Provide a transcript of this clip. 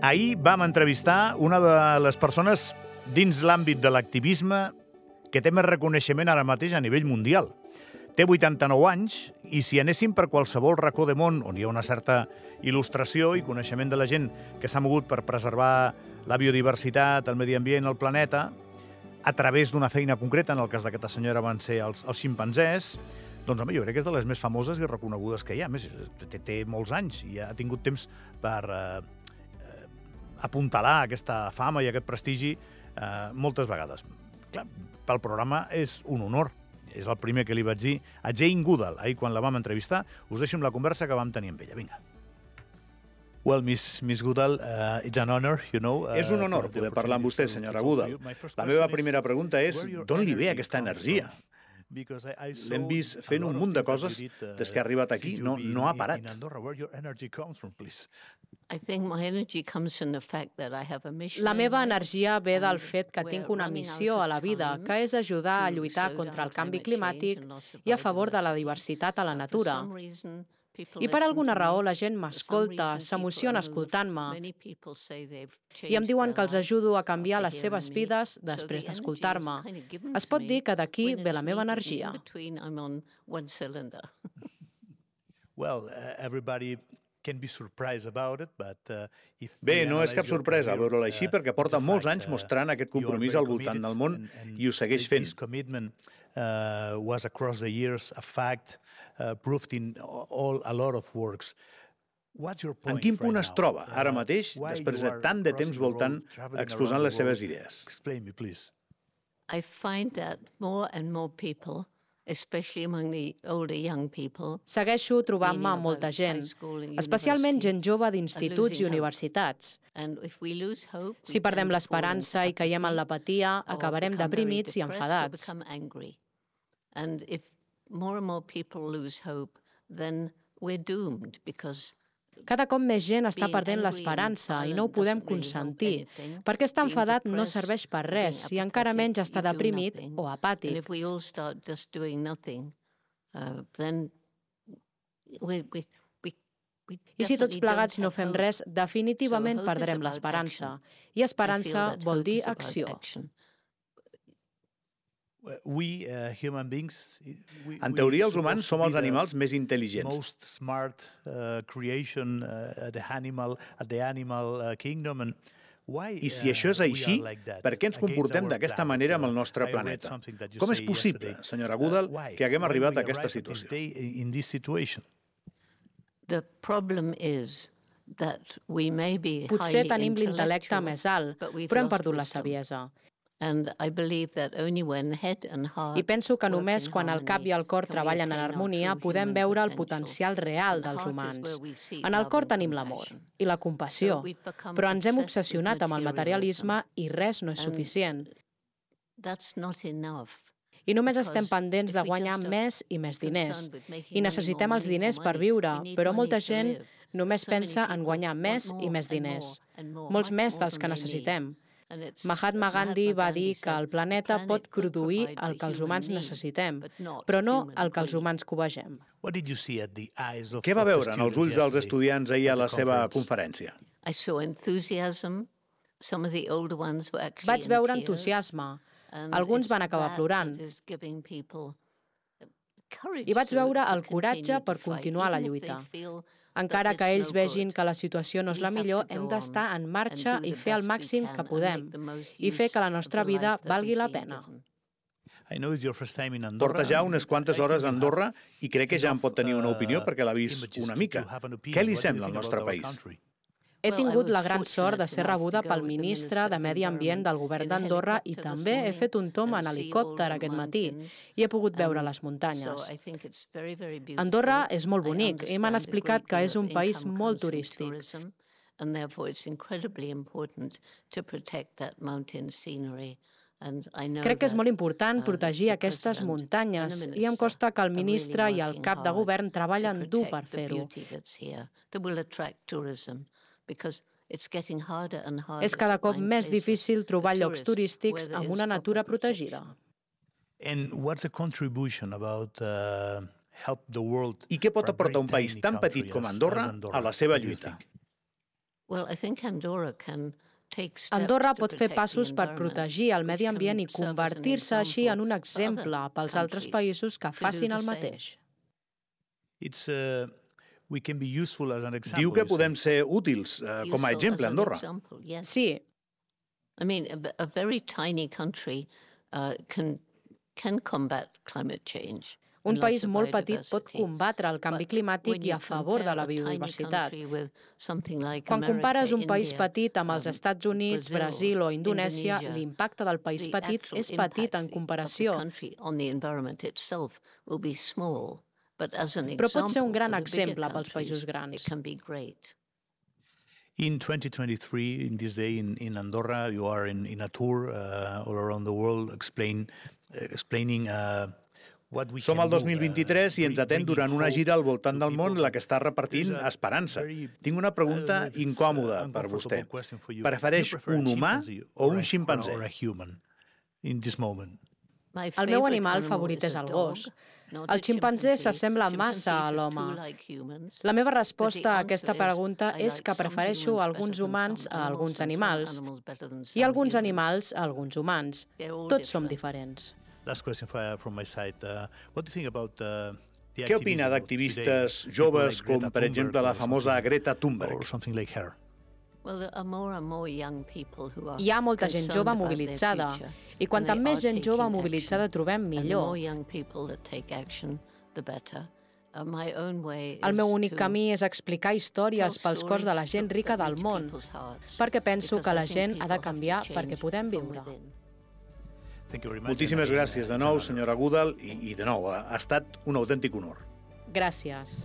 Ahir vam entrevistar una de les persones dins l'àmbit de l'activisme que té més reconeixement ara mateix a nivell mundial. Té 89 anys i si anéssim per qualsevol racó de món on hi ha una certa il·lustració i coneixement de la gent que s'ha mogut per preservar la biodiversitat, el medi ambient, el planeta, a través d'una feina concreta, en el cas d'aquesta senyora van ser els, els ximpanzés, doncs, home, jo crec que és de les més famoses i reconegudes que hi ha. A més, té, té molts anys i ha tingut temps per eh, apuntalar aquesta fama i aquest prestigi eh, moltes vegades. Clar, pel programa és un honor. És el primer que li vaig dir a Jane Goodall, ahir quan la vam entrevistar. Us deixo amb la conversa que vam tenir amb ella. Vinga. Well, Miss, Miss Goodall, uh, it's an honor, you know. Uh, és un honor poder parlar amb vostè, senyora Goodall. La meva primera pregunta és d'on li ve aquesta energia? L'hem vist fent un munt de coses des que ha arribat aquí, no, no ha parat. La meva energia ve del fet que tinc una missió a la vida, que és ajudar a lluitar contra el canvi climàtic i a favor de la diversitat a la natura. I per alguna raó la gent m'escolta, s'emociona escoltant-me. I em diuen que els ajudo a canviar les seves vides després d'escoltar-me. Es pot dir que d'aquí ve la meva energia. Well, uh, everybody can be surprised about it, but uh, if Bé, no és cap sorpresa veure-la així, perquè porta molts anys mostrant aquest compromís al voltant del món i ho segueix fent. commitment uh, was across the years a fact uh, proved in all a lot of works. What's your point en quin punt right es troba now? ara Uh, mateix, després de tant de temps the voltant, exposant les the seves idees? Explain me, please. I find that more and more people, especially among the older young people, Segueixo trobant-me amb molta gent, especialment gent jove d'instituts i universitats. Si perdem l'esperança i caiem en l'apatia, acabarem deprimits i enfadats. And if more and more people lose hope, then we're doomed because Cada cop més gent està perdent and l'esperança i no ho podem help consentir, anything. perquè estar enfadat no serveix per res i encara menys estar do deprimit o apàtic. I si tots plegats no fem res, definitivament perdrem l'esperança. I esperança vol dir acció. Action. We, uh, human beings, we, En teoria, els humans som els animals més intel·ligents. most smart uh, creation uh, at the animal at the animal uh, kingdom and why I si això és uh, així, like that per què ens comportem d'aquesta manera amb el Uh, nostre planeta? Com és possible, yesterday. senyora Uh, Goodall, why? que haguem arribat a aquesta situació? day in this situation? The problem is that we may be Potser tenim l'intel·lecte més alt, però hem perdut la saviesa. I believe that only when head and heart I penso que només quan el cap i el cor treballen en harmonia podem veure el potencial real dels humans. En el cor tenim l'amor i la compassió, però ens hem obsessionat amb el materialisme i res no és suficient. That's not enough. I només estem pendents de guanyar més i més diners. I necessitem els diners per viure, però molta gent només pensa en guanyar més i més diners. Molts més dels que necessitem. Mahatma Gandhi va dir que el planeta "The pot produir el que els human humans necessitem, però no el que els greed." humans covegem. What did you see at the eyes of Què va veure en els students ulls dels estudiants ahir a la seva conferència? Vaig veure entusiasme. Alguns van acabar plorant. I vaig veure el coratge per continuar la lluita. Encara que ells vegin que la situació no és la millor, hem d'estar en marxa i fer el màxim que podem i fer que la nostra vida valgui la pena. Porta ja unes quantes hores a Andorra i crec que ja en pot tenir una opinió uh, perquè l'ha vist images una mica. Què li sembla al nostre país? He tingut la gran sort de ser rebuda pel ministre de Medi Ambient del govern d'Andorra i també he fet un tom en helicòpter aquest matí i he pogut veure les muntanyes. Andorra és molt bonic i m'han explicat que és un país molt turístic. And therefore it's incredibly important to protect that mountain scenery. Crec que és molt important uh, protegir aquestes muntanyes i em costa que el ministre i el cap de govern treballen dur per fer-ho. És cada cop més difícil trobar llocs turístics amb una natura protegida. And what's the contribution about uh, help the world I què pot a aportar un país tan petit com Andorra a la seva lluita? Well, I think Andorra can Andorra pot fer passos per protegir el medi ambient i convertir-se així en un exemple pels altres països que facin el mateix. It's, uh, we can be useful as an example, Diu que podem ser útils uh, com a exemple, Andorra. Sí. I mean, a, a very tiny country uh, can, can combat climate change. Un país molt petit pot combatre el canvi climàtic i a favor de la biodiversitat. Quan compares un país petit amb els um, Estats Units, Brasil o Indonèsia, l'impacte del país petit és petit en comparació. Però pot ser un gran exemple pels països grans. In 2023, in this day in, in Andorra, you are in, in a tour uh, all around the world explain, uh, explaining uh, som al 2023 uh, i ens atén durant una gira al voltant del món la que està repartint esperança. Tinc una pregunta uh, incòmoda per vostè. Prefereix un humà o un ximpanzé? El meu animal favorit és el gos. El ximpanzé s'assembla massa a l'home. La meva resposta a aquesta pregunta és que prefereixo alguns humans a alguns animals i alguns animals a alguns humans. Tots som diferents. Last question from my side. Uh, what do you think about uh, Què opina d'activistes joves com, per exemple, la famosa Greta Thunberg? Like her? Hi ha molta gent jove mobilitzada i quanta més gent jove mobilitzada trobem, millor. El meu únic camí és explicar històries pels cors de la gent rica del món, perquè penso que la gent ha de canviar perquè podem viure. Moltíssimes gràcies de nou, senyora Goodall, i, i de nou, ha, ha estat un autèntic honor. Gràcies.